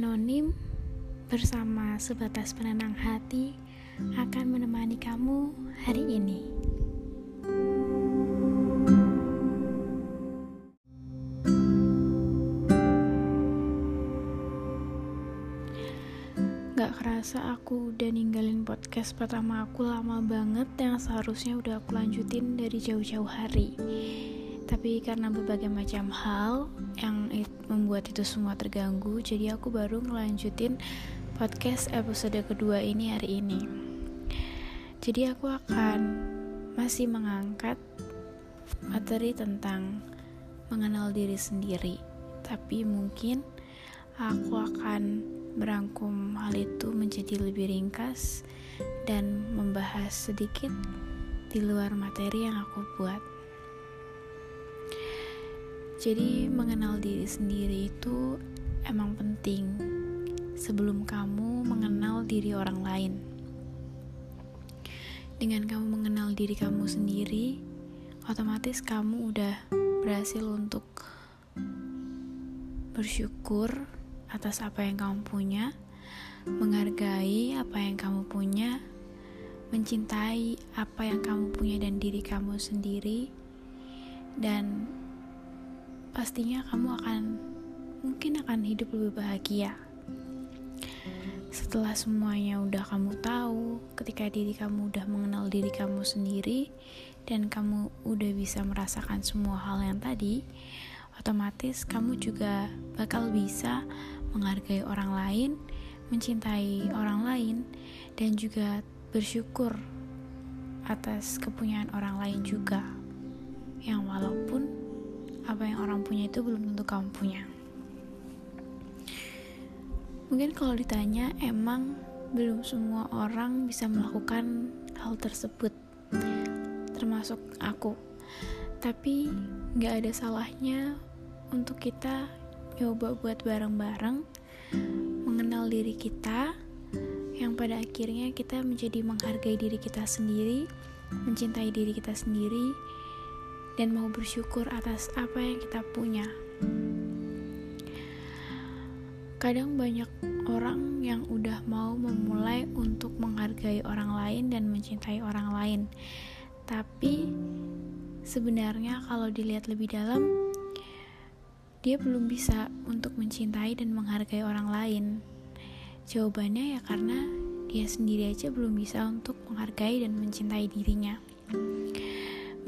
Anonim bersama sebatas penenang hati akan menemani kamu hari ini. Gak kerasa aku udah ninggalin podcast pertama aku lama banget yang seharusnya udah aku lanjutin dari jauh-jauh hari tapi karena berbagai macam hal yang membuat itu semua terganggu jadi aku baru ngelanjutin podcast episode kedua ini hari ini. Jadi aku akan masih mengangkat materi tentang mengenal diri sendiri. Tapi mungkin aku akan merangkum hal itu menjadi lebih ringkas dan membahas sedikit di luar materi yang aku buat jadi, mengenal diri sendiri itu emang penting sebelum kamu mengenal diri orang lain. Dengan kamu mengenal diri kamu sendiri, otomatis kamu udah berhasil untuk bersyukur atas apa yang kamu punya, menghargai apa yang kamu punya, mencintai apa yang kamu punya dan diri kamu sendiri, dan pastinya kamu akan mungkin akan hidup lebih bahagia. Setelah semuanya udah kamu tahu, ketika diri kamu udah mengenal diri kamu sendiri dan kamu udah bisa merasakan semua hal yang tadi, otomatis kamu juga bakal bisa menghargai orang lain, mencintai orang lain, dan juga bersyukur atas kepunyaan orang lain juga. Yang walaupun apa yang orang punya itu belum tentu kamu punya. Mungkin kalau ditanya emang belum semua orang bisa melakukan hal tersebut termasuk aku. Tapi nggak ada salahnya untuk kita coba buat bareng-bareng mengenal diri kita yang pada akhirnya kita menjadi menghargai diri kita sendiri mencintai diri kita sendiri dan mau bersyukur atas apa yang kita punya. Kadang banyak orang yang udah mau memulai untuk menghargai orang lain dan mencintai orang lain. Tapi sebenarnya kalau dilihat lebih dalam dia belum bisa untuk mencintai dan menghargai orang lain. Jawabannya ya karena dia sendiri aja belum bisa untuk menghargai dan mencintai dirinya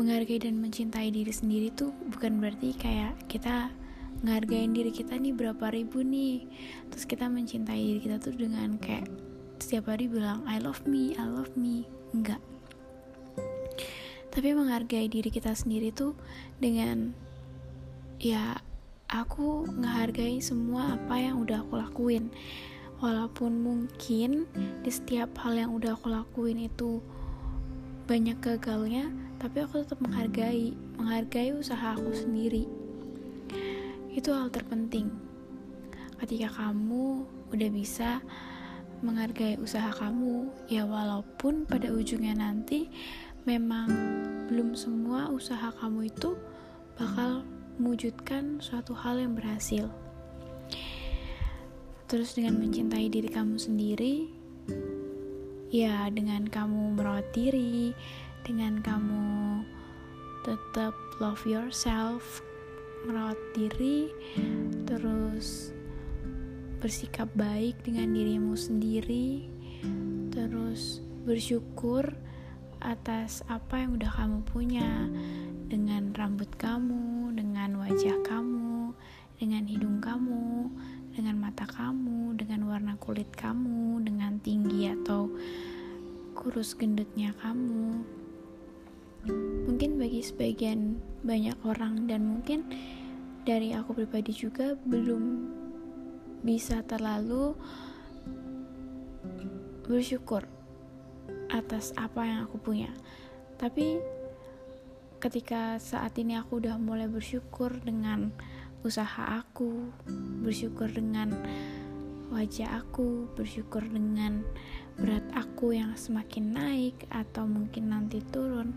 menghargai dan mencintai diri sendiri tuh bukan berarti kayak kita ngehargain diri kita nih berapa ribu nih. Terus kita mencintai diri kita tuh dengan kayak setiap hari bilang I love me I love me. Enggak. Tapi menghargai diri kita sendiri tuh dengan ya aku ngehargai semua apa yang udah aku lakuin. Walaupun mungkin di setiap hal yang udah aku lakuin itu banyak gagalnya tapi aku tetap menghargai menghargai usaha aku sendiri. Itu hal terpenting. Ketika kamu udah bisa menghargai usaha kamu ya walaupun pada ujungnya nanti memang belum semua usaha kamu itu bakal mewujudkan suatu hal yang berhasil. Terus dengan mencintai diri kamu sendiri ya dengan kamu merawat diri dengan kamu tetap love yourself, merawat diri, terus bersikap baik dengan dirimu sendiri, terus bersyukur atas apa yang udah kamu punya dengan rambut kamu, dengan wajah kamu, dengan hidung kamu, dengan mata kamu, dengan warna kulit kamu, dengan tinggi atau kurus gendutnya kamu. Mungkin bagi sebagian banyak orang dan mungkin dari aku pribadi juga belum bisa terlalu bersyukur atas apa yang aku punya. Tapi ketika saat ini aku udah mulai bersyukur dengan usaha aku bersyukur dengan wajah aku bersyukur dengan berat aku yang semakin naik atau mungkin nanti turun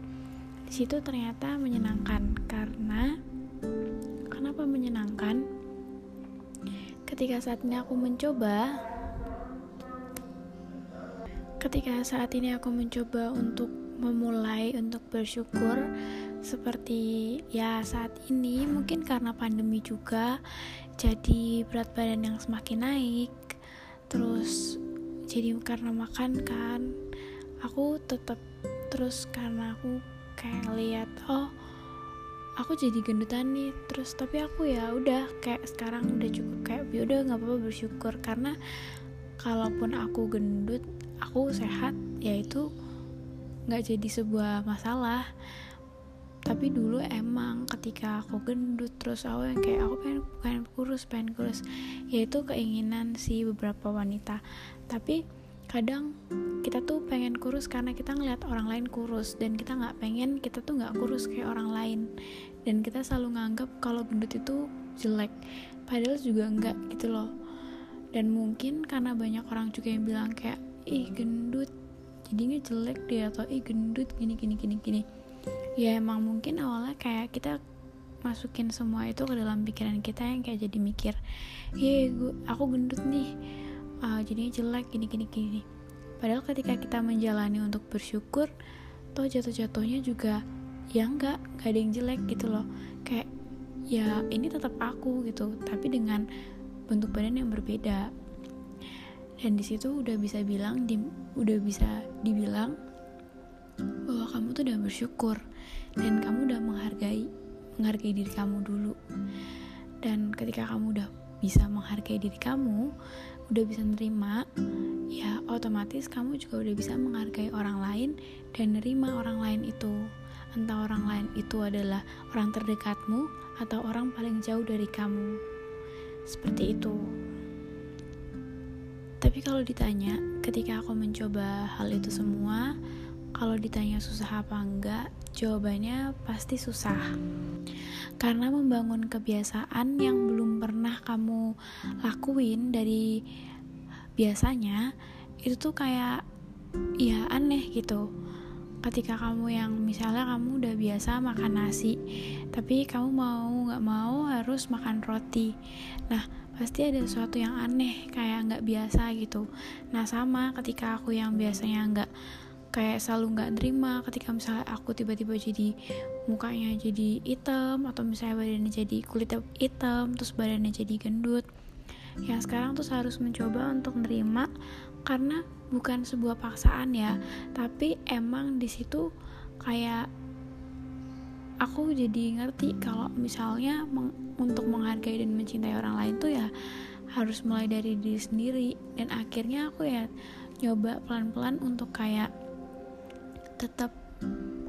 di situ ternyata menyenangkan. Karena kenapa menyenangkan? Ketika saat ini aku mencoba ketika saat ini aku mencoba untuk memulai untuk bersyukur seperti ya saat ini mungkin karena pandemi juga jadi berat badan yang semakin naik terus jadi karena makan kan aku tetap terus karena aku kayak lihat oh aku jadi gendutan nih. Terus tapi aku ya udah kayak sekarang udah cukup kayak ya udah nggak apa-apa bersyukur. Karena kalaupun aku gendut aku sehat yaitu nggak jadi sebuah masalah tapi dulu emang ketika aku gendut terus aku yang kayak aku pengen pengen kurus pengen kurus. Yaitu keinginan si beberapa wanita. Tapi kadang kita tuh pengen kurus karena kita ngeliat orang lain kurus. Dan kita nggak pengen kita tuh nggak kurus kayak orang lain. Dan kita selalu nganggap kalau gendut itu jelek. Padahal juga enggak gitu loh. Dan mungkin karena banyak orang juga yang bilang kayak ih gendut. Jadinya jelek dia atau ih gendut. Gini gini gini gini ya emang mungkin awalnya kayak kita masukin semua itu ke dalam pikiran kita yang kayak jadi mikir gua aku gendut nih uh, jadinya jelek gini gini gini. Padahal ketika kita menjalani untuk bersyukur toh jatuh-jatuhnya juga ya enggak gak ada yang jelek gitu loh. Kayak ya ini tetap aku gitu tapi dengan bentuk badan yang berbeda. Dan di situ udah bisa bilang di, udah bisa dibilang kamu tuh udah bersyukur dan kamu udah menghargai menghargai diri kamu dulu. Dan ketika kamu udah bisa menghargai diri kamu udah bisa nerima ya otomatis kamu juga udah bisa menghargai orang lain dan nerima orang lain itu. Entah orang lain itu adalah orang terdekatmu atau orang paling jauh dari kamu. Seperti itu. Tapi kalau ditanya ketika aku mencoba hal itu semua kalau ditanya susah apa enggak, jawabannya pasti susah. Karena membangun kebiasaan yang belum pernah kamu lakuin dari biasanya, itu tuh kayak ya aneh gitu. Ketika kamu yang misalnya kamu udah biasa makan nasi, tapi kamu mau nggak mau harus makan roti. Nah, pasti ada sesuatu yang aneh kayak nggak biasa gitu. Nah, sama ketika aku yang biasanya nggak kayak selalu nggak terima ketika misalnya aku tiba-tiba jadi mukanya jadi hitam atau misalnya badannya jadi kulit hitam terus badannya jadi gendut. Yang sekarang tuh harus mencoba untuk nerima karena bukan sebuah paksaan ya. Tapi emang di situ kayak aku jadi ngerti kalau misalnya meng untuk menghargai dan mencintai orang lain tuh ya harus mulai dari diri sendiri. Dan akhirnya aku ya nyoba pelan-pelan untuk kayak tetap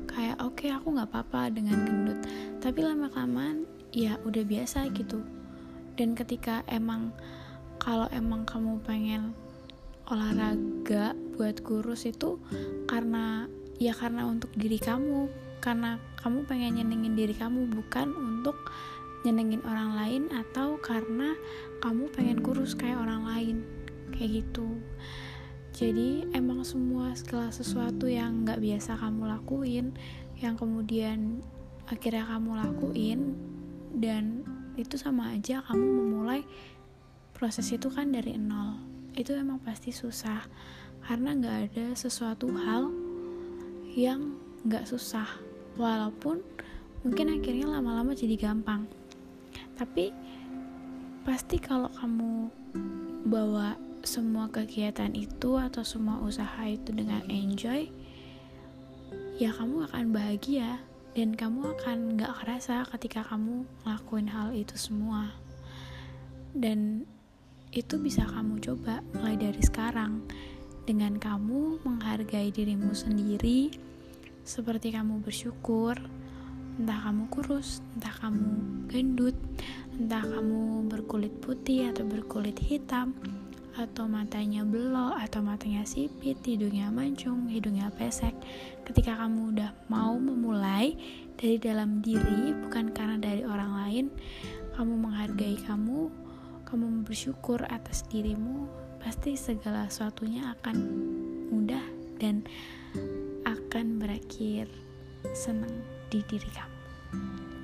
kayak oke okay, aku nggak apa-apa dengan gendut. Tapi lama kelamaan ya udah biasa gitu. Dan ketika emang kalau emang kamu pengen olahraga buat kurus itu karena ya karena untuk diri kamu. Karena kamu pengen nyenengin diri kamu bukan untuk nyenengin orang lain atau karena kamu pengen kurus kayak orang lain. Kayak gitu jadi emang semua segala sesuatu yang nggak biasa kamu lakuin yang kemudian akhirnya kamu lakuin dan itu sama aja kamu memulai proses itu kan dari nol. Itu emang pasti susah karena nggak ada sesuatu hal yang nggak susah. Walaupun mungkin akhirnya lama-lama jadi gampang. Tapi pasti kalau kamu bawa semua kegiatan itu atau semua usaha itu dengan enjoy ya kamu akan bahagia dan kamu akan gak kerasa ketika kamu ngelakuin hal itu semua. Dan itu bisa kamu coba mulai dari sekarang dengan kamu menghargai dirimu sendiri seperti kamu bersyukur entah kamu kurus, entah kamu gendut, entah kamu berkulit putih atau berkulit hitam, atau matanya belok atau matanya sipit, hidungnya mancung, hidungnya pesek. Ketika kamu udah mau memulai dari dalam diri bukan karena dari orang lain, kamu menghargai kamu, kamu bersyukur atas dirimu, pasti segala sesuatunya akan mudah dan akan berakhir senang di diri kamu.